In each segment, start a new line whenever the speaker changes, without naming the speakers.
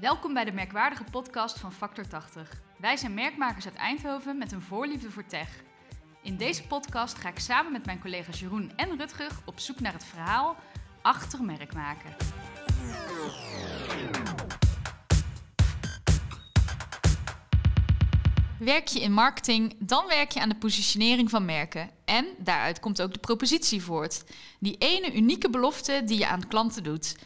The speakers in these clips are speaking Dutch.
Welkom bij de merkwaardige podcast van Factor 80. Wij zijn merkmakers uit Eindhoven met een voorliefde voor tech. In deze podcast ga ik samen met mijn collega's Jeroen en Rutger op zoek naar het verhaal achter merkmaken. Werk je in marketing, dan werk je aan de positionering van merken. En daaruit komt ook de propositie voort. Die ene unieke belofte die je aan klanten doet.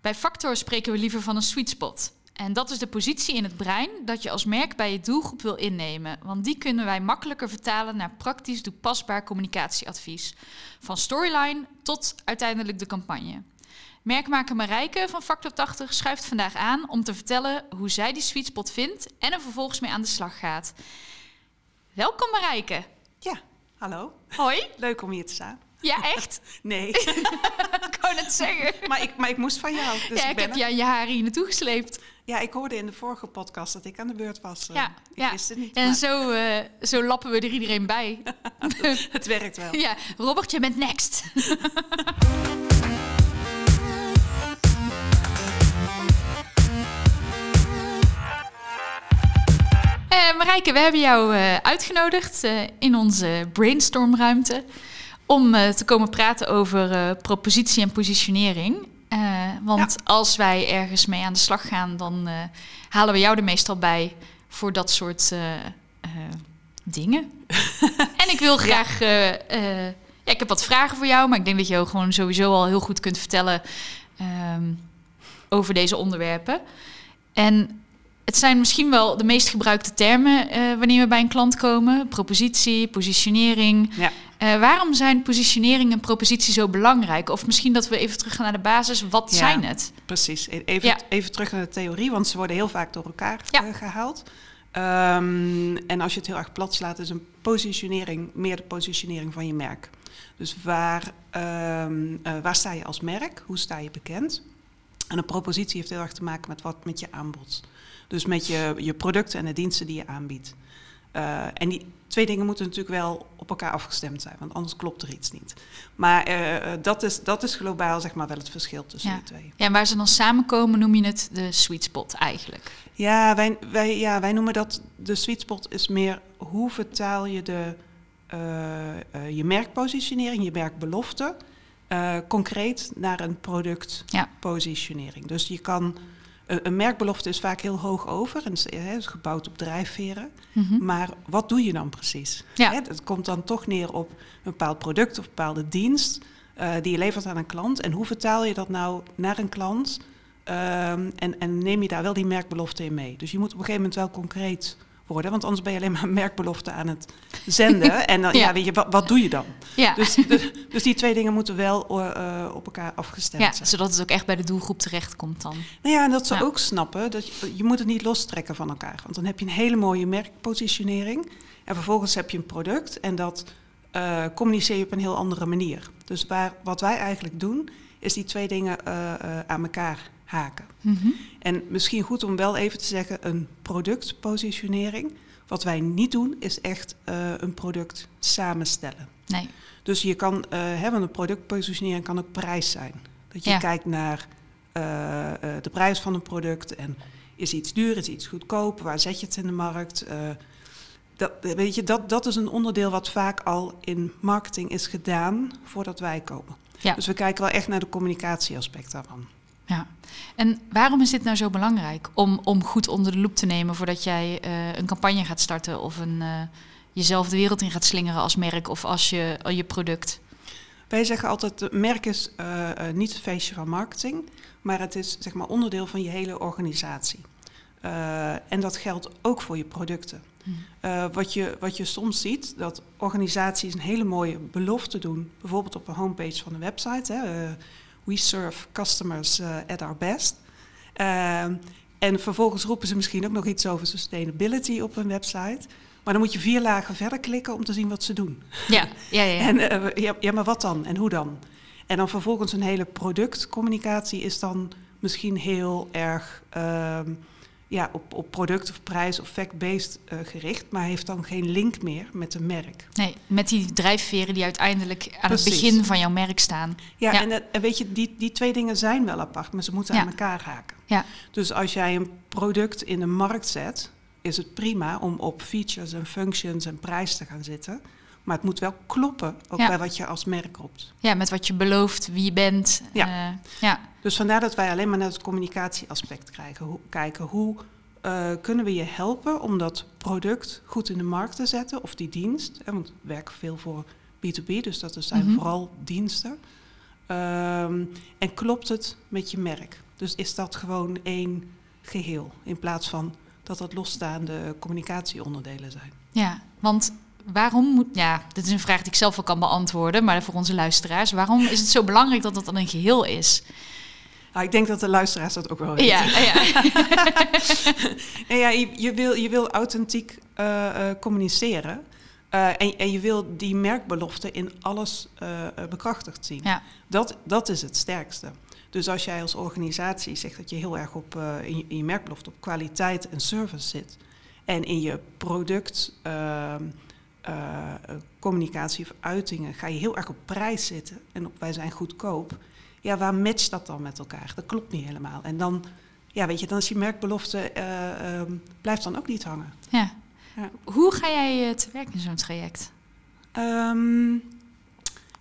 Bij Factor spreken we liever van een sweet spot. En dat is de positie in het brein dat je als merk bij je doelgroep wil innemen. Want die kunnen wij makkelijker vertalen naar praktisch toepasbaar communicatieadvies. Van storyline tot uiteindelijk de campagne. Merkmaker Marijke van Factor 80 schuift vandaag aan om te vertellen hoe zij die sweet spot vindt en er vervolgens mee aan de slag gaat. Welkom Marijke.
Ja, hallo.
Hoi.
Leuk om hier te staan.
Ja, echt?
Nee.
ik wou het zeggen.
maar, ik, maar ik moest van jou. Dus
ja, ik,
ik
heb
er.
je, haar hier naartoe gesleept.
Ja, ik hoorde in de vorige podcast dat ik aan de beurt was. Eh,
Ja,
ik
ja.
wist het niet.
En
maar
zo, eh, zo lappen we er iedereen bij.
Het werkt wel.
ja, Robert, je bent next. Eh Marijke, we hebben jou uitgenodigd in onze brainstormruimte om eh, te komen praten over eh, propositie en positionering. Eh, want als wij ergens mee aan de slag gaan, dan halen we jou er meestal bij voor dat soort dingen. en ik wil graag. ja, ik heb wat vragen voor jou, maar ik denk dat je ook gewoon sowieso al heel goed kunt vertellen ehm, over deze onderwerpen. En het zijn misschien wel de meest gebruikte termen wanneer we bij een klant komen: propositie, positionering.
Ja.
Eh, waarom zijn positionering en propositie zo belangrijk? Of misschien dat we even terug gaan naar de basis. Wat
Ja.
zijn het?
Precies. E- Even,
Ja.
even terug naar de theorie, want ze worden heel vaak door elkaar
Ja.
eh, gehaald. Ehm, en als je het heel erg plat slaat, is een positionering meer de positionering van je merk. Dus waar, ehm, eh, waar sta je als merk? Hoe sta je bekend? En een propositie heeft heel erg te maken met wat met je aanbod. Dus met je, je producten en de diensten die je aanbiedt. Eh, en die twee dingen moeten natuurlijk wel op elkaar afgestemd zijn, want anders klopt er iets niet. Maar eh, eh, dat, is, dat is globaal zeg maar wel het verschil tussen
Ja.
die twee.
Ja, en waar ze dan samenkomen, noem je het de sweet spot eigenlijk.
Ja wij, wij, ja, wij noemen dat de sweet spot is meer hoe vertaal je de, je merkpositionering, je merkbelofte, concreet naar een productpositionering. Dus je kan, een, merkbelofte is vaak heel hoog over en is, hè, is gebouwd op drijfveren.
Mhm.
Maar wat doe je dan precies?
Ja.
Het komt dan toch neer op een bepaald product of een bepaalde dienst eh, die je levert aan een klant. En hoe vertaal je dat nou naar een klant? Ehm, en, en neem je daar wel die merkbelofte in mee? Dus je moet op een gegeven moment wel concreet worden, want anders ben je alleen maar merkbelofte aan het zenden. en dan, ja.
Ja.
weet je, wat, wat doe je dan?
Ja.
Dus, dus, dus die twee dingen moeten wel eh, op elkaar afgestemd
ja,
zijn.
zodat het ook echt bij de doelgroep terechtkomt dan.
Nou ja, en dat ze
Ja.
ook snappen dat je, je moet het niet lostrekken van elkaar. Want dan heb je een hele mooie merkpositionering. En vervolgens heb je een product en dat eh, communiceer je op een heel andere manier. Dus waar, wat wij eigenlijk doen, is die twee dingen eh, eh, aan elkaar haken.
Mhm.
En misschien goed om wel even te zeggen, een productpositionering. Wat wij niet doen, is echt eh, een product samenstellen.
Nee.
Dus je kan eh, hebben een productpositionering kan ook prijs zijn. Dat je
Ja.
kijkt naar eh, eh, de prijs van een product en is iets duur, is iets goedkoop, waar zet je het in de markt? Eh, dat, weet je, dat, dat is een onderdeel wat vaak al in marketing is gedaan voordat wij komen.
Ja.
Dus we kijken wel echt naar de communicatieaspect daarvan.
Ja. En waarom is dit nou zo belangrijk om, om goed onder de loep te nemen voordat jij eh, een campagne gaat starten of een, eh, jezelf de wereld in gaat slingeren als merk of als je, je product?
Wij zeggen altijd, merk is eh, eh, niet het feestje van marketing, maar het is zeg maar onderdeel van je hele organisatie. Eh, en dat geldt ook voor je producten.
Hm.
Eh, wat, je, wat je soms ziet, dat organisaties een hele mooie belofte doen, bijvoorbeeld op een homepage van een website. Hè, eh, we serve customers eh, at our best. Eh, en vervolgens roepen ze misschien ook nog iets over sustainability op hun website. Maar dan moet je vier lagen verder klikken om te zien wat ze doen.
Ja, ja, ja.
En eh, ja, ja, maar wat dan? En hoe dan? En dan vervolgens een hele productcommunicatie is dan misschien heel erg ehm, ja, op, op product of prijs of fact-based eh, gericht, maar heeft dan geen link meer met een merk.
Nee, met die drijfveren die uiteindelijk aan
Precies.
het begin van jouw merk staan.
Ja,
Ja.
en, dat- en weet je, die, die twee dingen zijn wel apart, maar ze moeten
Ja.
aan elkaar haken.
Ja,
Dus als jij een product in de markt zet, is het prima om op features en functions en prijs te gaan zitten. Maar het moet wel kloppen, ook
Ja.
bij wat je als merk roept.
ja met wat je belooft, wie je bent.
Ja.
Eh, ja.
Dus vandaar dat wij alleen maar naar het communicatieaspect krijgen. Hoe, kijken hoe eh, kunnen we je helpen om dat product goed in de markt te zetten, of die dienst. Hè, want we werken veel voor B2B, dus dat zijn
Mhm.
vooral diensten. Ehm, en klopt het met je merk? Dus is dat gewoon één geheel, in plaats van dat dat losstaande communicatieonderdelen zijn?
Ja, want waarom moet... Ja, dit is een vraag die ik zelf wel kan beantwoorden, maar voor onze luisteraars. Waarom is het zo belangrijk dat dat dan een geheel is?
Nou, ik denk dat de luisteraars dat ook wel weten.
Ja, ja.
Nee, ja, je, je, wil, je wil authentiek eh, eh, communiceren. Eh, en, en je wil die merkbelofte in alles bekrachtigd zien.
ja.
Dat, dat is het sterkste. Dus als jij als organisatie zegt dat je heel erg op, in, je, in je merkbelofte op kwaliteit en service zit. En in je product, eh, eh, communicatie of uitingen ga je heel erg op prijs zitten. En op wij zijn goedkoop. Ja, waar matcht dat dan met elkaar? Dat klopt niet helemaal. En dan, ja, weet je, dan is je merkbelofte, eh, ehm, blijft dan ook niet hangen.
ja.
Ja.
Hoe ga jij te werk in zo'n traject?
Ehm,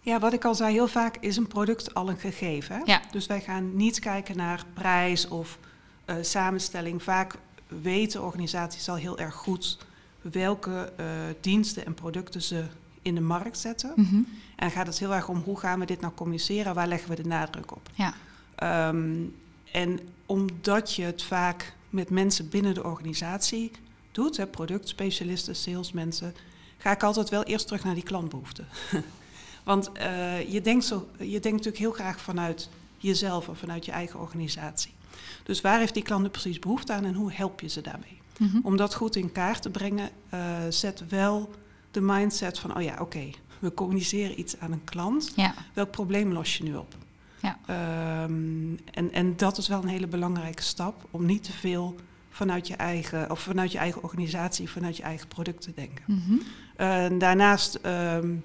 ja, wat ik al zei, heel vaak is een product al een gegeven. Hè?
Ja.
Dus wij gaan niet kijken naar prijs of samenstelling. Vaak weten organisaties al heel erg goed welke eh, diensten en producten ze in de markt zetten.
Mhm.
En gaat het heel erg om hoe gaan we dit nou communiceren, waar leggen we de nadruk op.
Ja.
Ehm, en omdat je het vaak met mensen binnen de organisatie doet, hè, productspecialisten, salesmensen, ga ik altijd wel eerst terug naar die klantbehoeften. Want eh, je, denkt zo, je denkt natuurlijk heel graag vanuit jezelf of vanuit je eigen organisatie. Dus waar heeft die klant nu precies behoefte aan en hoe help je ze daarmee?
Mhm.
Om dat goed in kaart te brengen, eh, zet wel de mindset van, oh ja, oké, we communiceren iets aan een klant.
Ja.
Welk probleem los je nu op?
Ja.
Ehm, en, en dat is wel een hele belangrijke stap om niet te veel vanuit je eigen, of vanuit je eigen organisatie, vanuit je eigen product te denken.
Mhm.
Daarnaast ehm,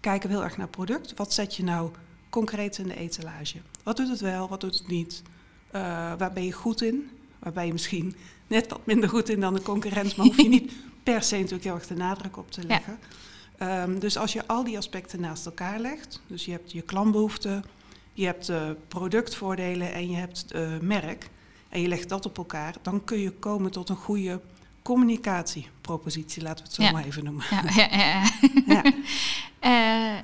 kijken we heel erg naar product. Wat zet je nou concreet in de etalage? Wat doet het wel, wat doet het niet? Eh, waar ben je goed in? Waar ben je misschien net wat minder goed in dan de concurrent, maar hoef je niet per se natuurlijk heel erg de nadruk op te
Ja.
leggen. Ehm, dus als je al die aspecten naast elkaar legt, dus je hebt je klantbehoeften, je hebt productvoordelen en je hebt eh, merk, en je legt dat op elkaar, dan kun je komen tot een goede communicatiepropositie, laten we het zo
Ja.
maar even noemen.
Ja, ja, ja.
Ja.
Eh,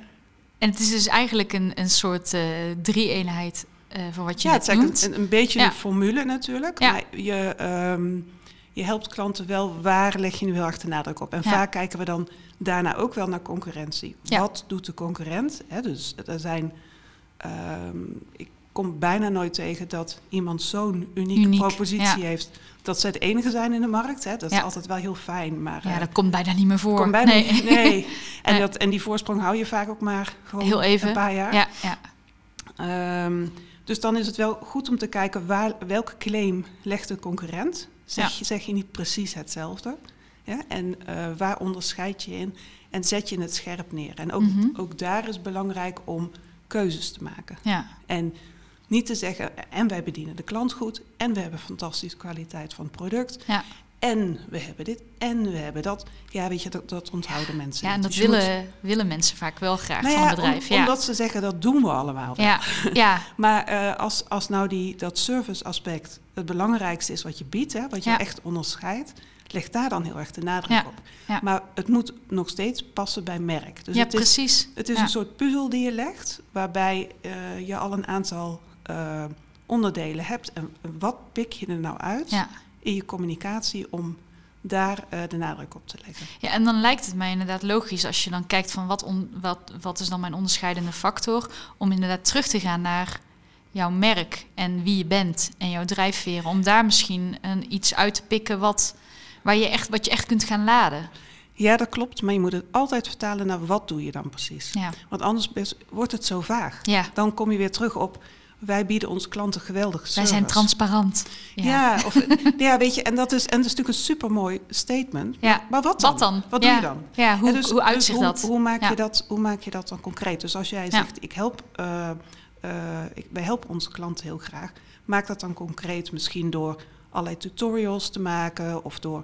en het is dus eigenlijk een, een soort eh drie-eenheid eh voor wat je
Ja, het is een, een beetje
Ja.
een formule natuurlijk.
Ja.
Maar je, ehm, je helpt klanten wel, waar leg je nu heel erg de nadruk op? En
Ja.
vaak kijken we dan daarna ook wel naar concurrentie. Wat doet de concurrent? Dus er zijn, ehm, ik kom bijna nooit tegen dat iemand zo'n unieke
Uniek,
propositie heeft. Dat ze het enige zijn in de markt. Dat is altijd wel heel fijn. Maar,
ja,
eh,
dat komt bijna niet meer voor.
komt bijna
nee.
niet- nee. En,
Nee.
Dat, en die voorsprong hou je vaak ook maar gewoon
Heel even.
een paar jaar.
Ja, ja.
Ehm, dus dan is het wel goed om te kijken waar, welke claim legt de concurrent. Zeg,
Ja.
zeg je niet precies hetzelfde? Ja? En eh, waar onderscheid je in? En zet je het scherp neer? En ook,
Mhm.
ook daar is belangrijk om keuzes te maken.
ja.
En niet te zeggen, en wij bedienen de klant goed, en we hebben fantastische kwaliteit van het product,
Ja.
En we hebben dit, en we hebben dat. Ja, weet je, dat, dat onthouden mensen.
ja, en dat
Dus moet-
willen, willen mensen vaak wel graag
Nou
van een bedrijf.
om-
ja.
Omdat ze zeggen, dat doen we allemaal wel.
ja, ja,
Maar eh, als, als nou die, dat service aspect het belangrijkste is wat je biedt, hè, wat je
Ja.
echt onderscheidt, leg daar dan heel erg de nadruk op. Maar het moet nog steeds passen bij merk. Dus
ja
het is,
precies.
het is een soort puzzel die je legt, waarbij eh, je al een aantal eh, onderdelen hebt. En wat pik je er nou uit
Ja.
In je communicatie om daar eh, de nadruk op te leggen?
ja, en dan lijkt het mij inderdaad logisch als je dan kijkt van wat, on, wat, wat is dan mijn onderscheidende factor, om inderdaad terug te gaan naar jouw merk en wie je bent en jouw drijfveren, om daar misschien een, iets uit te pikken wat, waar je echt, wat je echt kunt gaan laden.
Ja, dat klopt, maar je moet het altijd vertalen naar wat doe je dan precies.
Ja,
Want anders wordt het zo vaag.
ja,
Dan kom je weer terug op wij bieden onze klanten geweldig service.
Wij zijn transparant.
Ja, of, ja weet je, en dat, is, en dat is natuurlijk een supermooi statement.
Ja.
Maar wat dan?
Wat dan?
Wat
Ja.
doe je dan?
Ja, hoe,
En dus-
hoe
dus
uitzicht
hoe,
dat?
Hoe maak,
Ja.
je dat? hoe maak je dat dan concreet? Dus als jij
Ja.
zegt, ik help, eh, eh, ik, wij helpen onze klanten heel graag. Maak dat dan concreet misschien door allerlei tutorials te maken... of door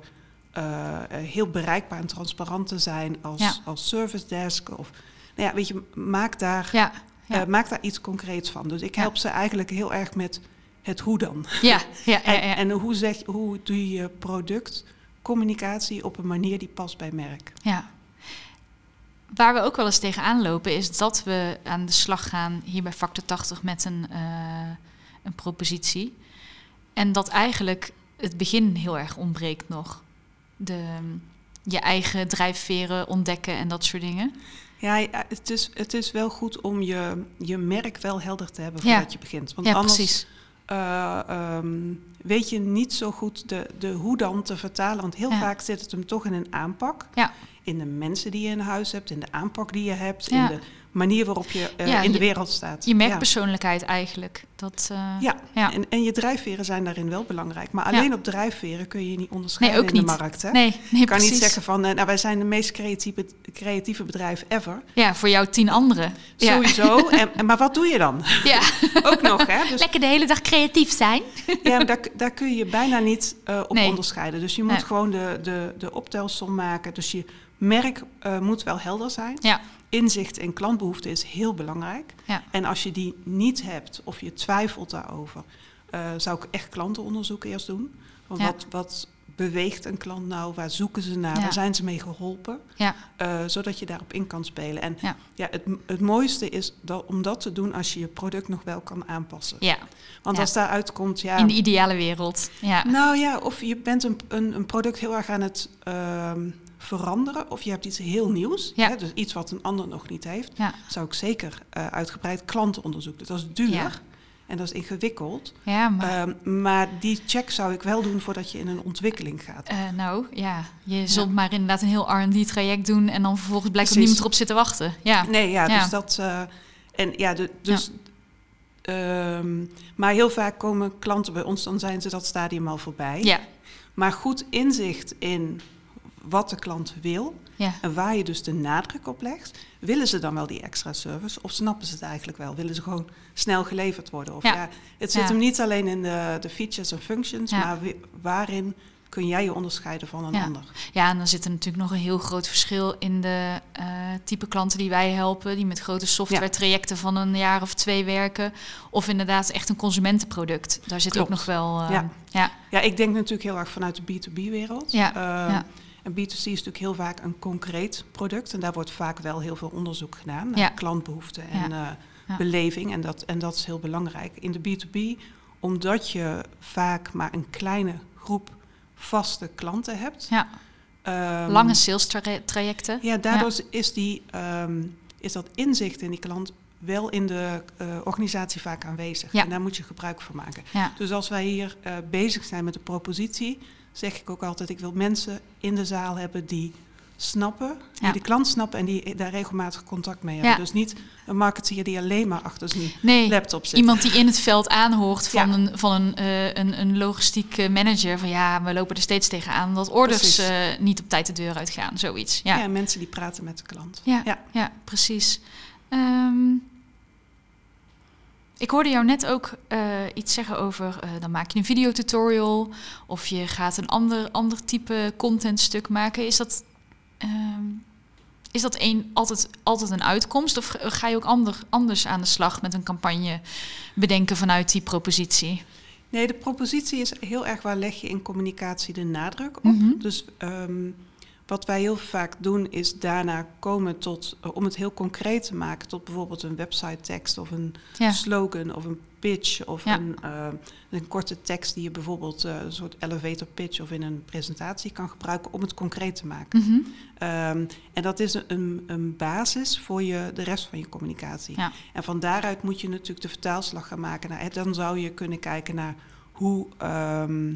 eh, heel bereikbaar en transparant te zijn als,
Ja.
als service desk. Of, nou ja, weet je, maak daar,
Ja,
eh, maak daar iets concreets van. Dus ik
Ja.
help ze eigenlijk heel erg met het hoe dan.
ja, ja, ja,
En,
ja.
en hoe, zeg, hoe doe je productcommunicatie op een manier die past bij merk?
Ja. Waar we ook wel eens tegenaan lopen is dat we aan de slag gaan hier bij Factor 80 met een, eh, een propositie. En dat eigenlijk het begin heel erg ontbreekt nog. De, je eigen drijfveren ontdekken en dat soort dingen.
Ja, het is, het is wel goed om je, je merk wel helder te hebben
Ja.
voordat je begint. Want
ja,
anders
precies.
eh, ehm, weet je niet zo goed de, de hoe dan te vertalen. Want heel
Ja.
vaak zit het hem toch in een aanpak.
Ja.
In de mensen die je in huis hebt, in de aanpak die je hebt, in de manier waarop je eh,
Ja,
in de
je-
wereld staat.
Je
Ja.
merkpersoonlijkheid eigenlijk. Dat, eh,
Ja,
ja.
En, en je drijfveren zijn daarin wel belangrijk. Maar alleen op drijfveren kun je je niet onderscheiden
Nee,
in de markt. Hè?
Nee, nee,
Je kan
precies.
niet zeggen van, eh, nou wij zijn de meest creatieve, creatieve bedrijf ever.
Ja, voor jou tien anderen.
Sowieso. En, en, maar wat doe je dan?
Ja.
Ook nog, hè? Dus
Lekker de hele dag creatief zijn.
ja, daar, daar kun je je bijna niet op
Nee.
onderscheiden. Dus je moet gewoon de, de, de optelsom maken. Dus je merk moet wel helder zijn.
Ja.
Inzicht in klantbehoeften is heel belangrijk.
Ja.
En als je die niet hebt of je twijfelt daarover, eh, zou ik echt klantenonderzoek eerst doen. Want
Ja.
wat, wat beweegt een klant nou? Waar zoeken ze naar?
Ja.
Waar zijn ze mee geholpen?
Ja.
Eh, zodat je daarop in kan spelen. En ja.
Ja.
het, het mooiste is dat, om dat te doen als je je product nog wel kan aanpassen.
ja,
Want als daaruit komt, ja.
in de ideale wereld. Ja.
Nou ja, of je bent een, een, een product heel erg aan het ehm, veranderen. Of je hebt iets heel nieuws.
Ja.
Hè, dus iets wat een ander nog niet heeft.
Ja.
Zou ik zeker eh, uitgebreid klantenonderzoek. doen. Dat is duur.
Ja.
En dat is ingewikkeld.
Ja, maar
Ehm, maar die check zou ik wel doen voordat je in een ontwikkeling gaat.
eh, nou ja, je zult maar inderdaad een heel R&D-traject doen en dan vervolgens blijkt er niemand erop zit te wachten. Ja,
Nee, ja,
Ja.
dus dat. eh, en ja, de, dus. ehm, maar heel vaak komen klanten bij ons, dan zijn ze dat stadium al voorbij.
ja,
Maar goed inzicht in wat de klant wil
ja.
en waar je dus de nadruk op legt, willen ze dan wel die extra service of snappen ze het eigenlijk wel? Willen ze gewoon snel geleverd worden? Of
Ja.
ja, het zit
Ja.
hem niet alleen in de, de features en functions, maar waarin kun jij je onderscheiden van een ander?
ja, en dan zit er natuurlijk nog een heel groot verschil in de eh, type klanten die wij helpen, die met grote software-trajecten van een jaar of twee werken, of inderdaad echt een consumentenproduct. Daar zit
Klopt.
ook nog wel. eh,
Ja.
ja,
Ja, ik denk natuurlijk heel erg vanuit de B2B-wereld.
Ja,
Ehm,
ja.
En B2C is natuurlijk heel vaak een concreet product. En daar wordt vaak wel heel veel onderzoek gedaan naar
Ja.
klantbehoeften en
Ja.
eh, beleving. En dat, en dat is heel belangrijk. In de B2B, omdat je vaak maar een kleine groep vaste klanten hebt.
ja.
ehm,
lange sales tra- trajecten.
Ja, daardoor Is, die, ehm, is dat inzicht in die klant wel in de eh, organisatie vaak aanwezig.
Ja.
En daar moet je gebruik van maken.
Ja.
Dus als wij hier eh, bezig zijn met de propositie, zeg ik ook altijd: ik wil mensen in de zaal hebben die snappen, die
Ja.
de klant snappen en die daar regelmatig contact mee hebben.
Ja.
Dus niet een marketeer die alleen maar achter zijn
Nee,
laptop zit.
Iemand die in het veld aanhoort van,
Ja.
een, van een, eh, een, een logistiek eh, manager. Van ja, we lopen er steeds tegenaan dat orders eh, niet op tijd de deur uitgaan. Zoiets. Ja,
mensen die praten met de klant.
ja.
Ja.
precies. Ehm, ik hoorde jou net ook eh, iets zeggen over, eh, dan maak je een videotutorial of je gaat een ander, ander type contentstuk maken. Is dat, ehm, is dat een, altijd, altijd een uitkomst of ga je ook ander, anders aan de slag met een campagne bedenken vanuit die propositie?
Nee, de propositie is heel erg waar leg je in communicatie de nadruk op.
Mhm.
Dus ehm, wat wij heel vaak doen is daarna komen tot, eh, om het heel concreet te maken, tot bijvoorbeeld een website tekst of een
Ja.
slogan of een pitch of
Ja.
een, eh, een korte tekst die je bijvoorbeeld eh, een soort elevator pitch of in een presentatie kan gebruiken om het concreet te maken.
Mhm.
Ehm, en dat is een, een basis voor je, de rest van je communicatie.
Ja.
En van daaruit moet je natuurlijk de vertaalslag gaan maken. Naar, dan zou je kunnen kijken naar hoe, ehm,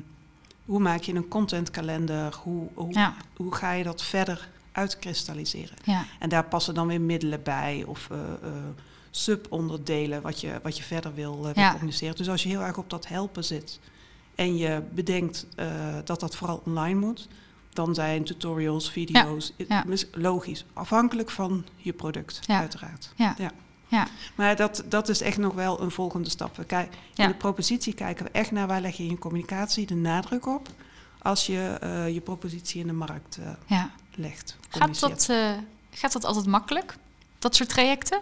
hoe maak je een contentkalender, hoe, hoe,
Ja.
hoe ga je dat verder uitkristalliseren.
Ja.
En daar passen dan weer middelen bij of eh, eh, subonderdelen wat je, wat je verder wil, uh,
Ja.
communiceren. Dus als je heel erg op dat helpen zit en je bedenkt dat dat vooral online moet, dan zijn tutorials, video's, logisch, afhankelijk van je product,
Ja.
uiteraard.
Ja.
Ja. Maar dat, dat is echt nog wel een volgende stap. We
Ja.
In de propositie kijken we echt naar waar leg je in je communicatie de nadruk op als je eh, je propositie in de markt eh,
Ja.
legt.
Gaat dat, eh, gaat dat altijd makkelijk, dat soort trajecten?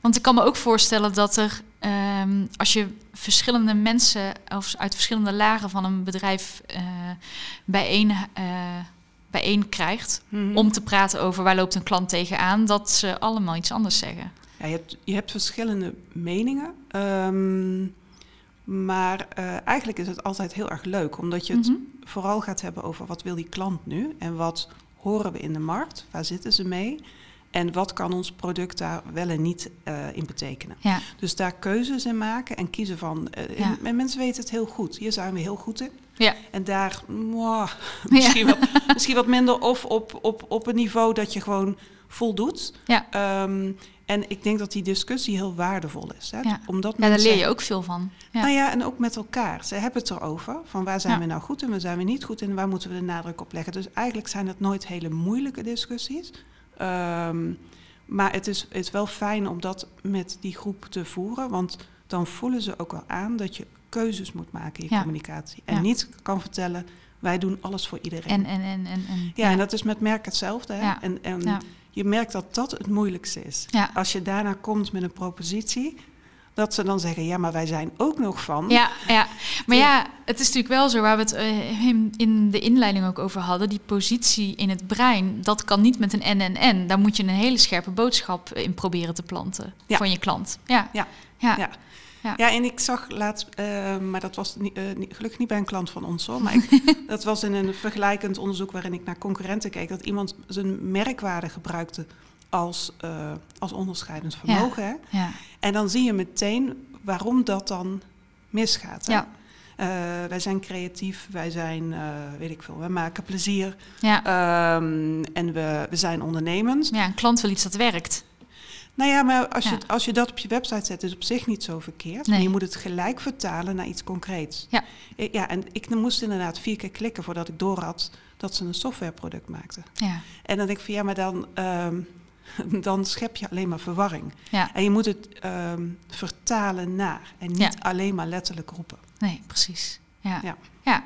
Want ik kan me ook voorstellen dat er, ehm, als je verschillende mensen of uit verschillende lagen van een bedrijf bijeen, bijeen krijgt
Mhm.
om te praten over waar loopt een klant tegenaan, dat ze allemaal iets anders zeggen.
Ja, je, hebt, je hebt verschillende meningen. ehm, maar eh, eigenlijk is het altijd heel erg leuk, omdat je het
Mhm.
vooral gaat hebben over wat wil die klant nu en wat horen we in de markt, waar zitten ze mee en wat kan ons product daar wel en niet eh, in betekenen.
Ja,
Dus daar keuzes in maken en kiezen van. eh,
Ja.
En mensen weten het heel goed. Hier zijn we heel goed in.
ja,
En daar misschien, wat, misschien wat minder of op, op, op een niveau dat je gewoon voldoet.
ja.
Ehm, en ik denk dat die discussie heel waardevol is. Hè?
Ja.
Omdat
ja daar leer je ook veel van. Ja.
Nou ja, en ook met elkaar. Ze hebben het erover. Van waar zijn
Ja.
we nou goed en waar zijn we niet goed en waar moeten we de nadruk op leggen. Dus eigenlijk zijn het nooit hele moeilijke discussies. Ehm, maar het is, het is wel fijn om dat met die groep te voeren. Want dan voelen ze ook wel aan dat je keuzes moet maken in je communicatie. En niet kan vertellen, wij doen alles voor iedereen.
En, en, en, en, en
ja, en dat is met merk hetzelfde. Hè? En, en
Ja.
Je merkt dat dat het moeilijkste is.
Ja.
Als je daarna komt met een propositie, dat ze dan zeggen, ja, maar wij zijn ook nog van.
Ja, ja, maar ja, het is natuurlijk wel zo waar we het eh, in- in de inleiding ook over hadden. Die positie in het brein, dat kan niet met een en en en. Daar moet je een hele scherpe boodschap in proberen te planten
Ja.
van je klant. Ja,
Ja.
ja.
Ja.
Ja.
Ja, en ik zag laatst, eh, maar dat was niet, eh, gelukkig niet bij een klant van ons hoor, maar ik, dat was in een vergelijkend onderzoek waarin ik naar concurrenten keek, dat iemand zijn merkwaarde gebruikte als, eh, als onderscheidend vermogen. Hè?
ja.
En dan zie je meteen waarom dat dan misgaat. Hè? Wij zijn creatief, wij zijn, weet ik veel, we maken plezier
Ja.
ehm, en we, we zijn ondernemend.
ja, een klant wil iets dat werkt.
Nou ja, maar als je,
Ja.
als je dat op je website zet, is op zich niet zo verkeerd.
Nee.
Maar je moet het gelijk vertalen naar iets concreets.
Ja.
Ik- ja, en ik moest inderdaad vier keer klikken voordat ik door had dat ze een softwareproduct maakten.
Ja,
En dan denk ik van ja, maar dan, ehm, dan schep je alleen maar verwarring.
ja.
En je moet het ehm, vertalen naar en niet
Ja.
alleen maar letterlijk roepen.
nee, precies. Ja.
Ja.
ja.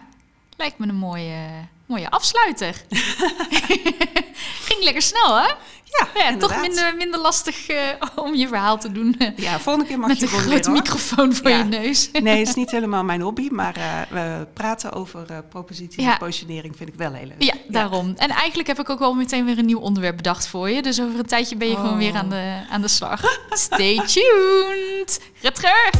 Lijkt me een mooie, mooie afsluiter. Ging lekker snel, hè?
Ja,
Ja, toch minder, minder lastig eh, om je verhaal te doen eh,
Ja, volgende keer mag
met
je
een
gewoon
grote microfoon voor
Ja.
je neus.
Nee, het is niet helemaal mijn hobby, maar eh, we praten over propositie
Ja.
en positionering vind ik wel heel leuk.
Ja, daarom. En eigenlijk heb ik ook al meteen weer een nieuw onderwerp bedacht voor je. Dus over een tijdje ben je gewoon
Oh.
weer aan de, aan de slag. Stay tuned! Rutger!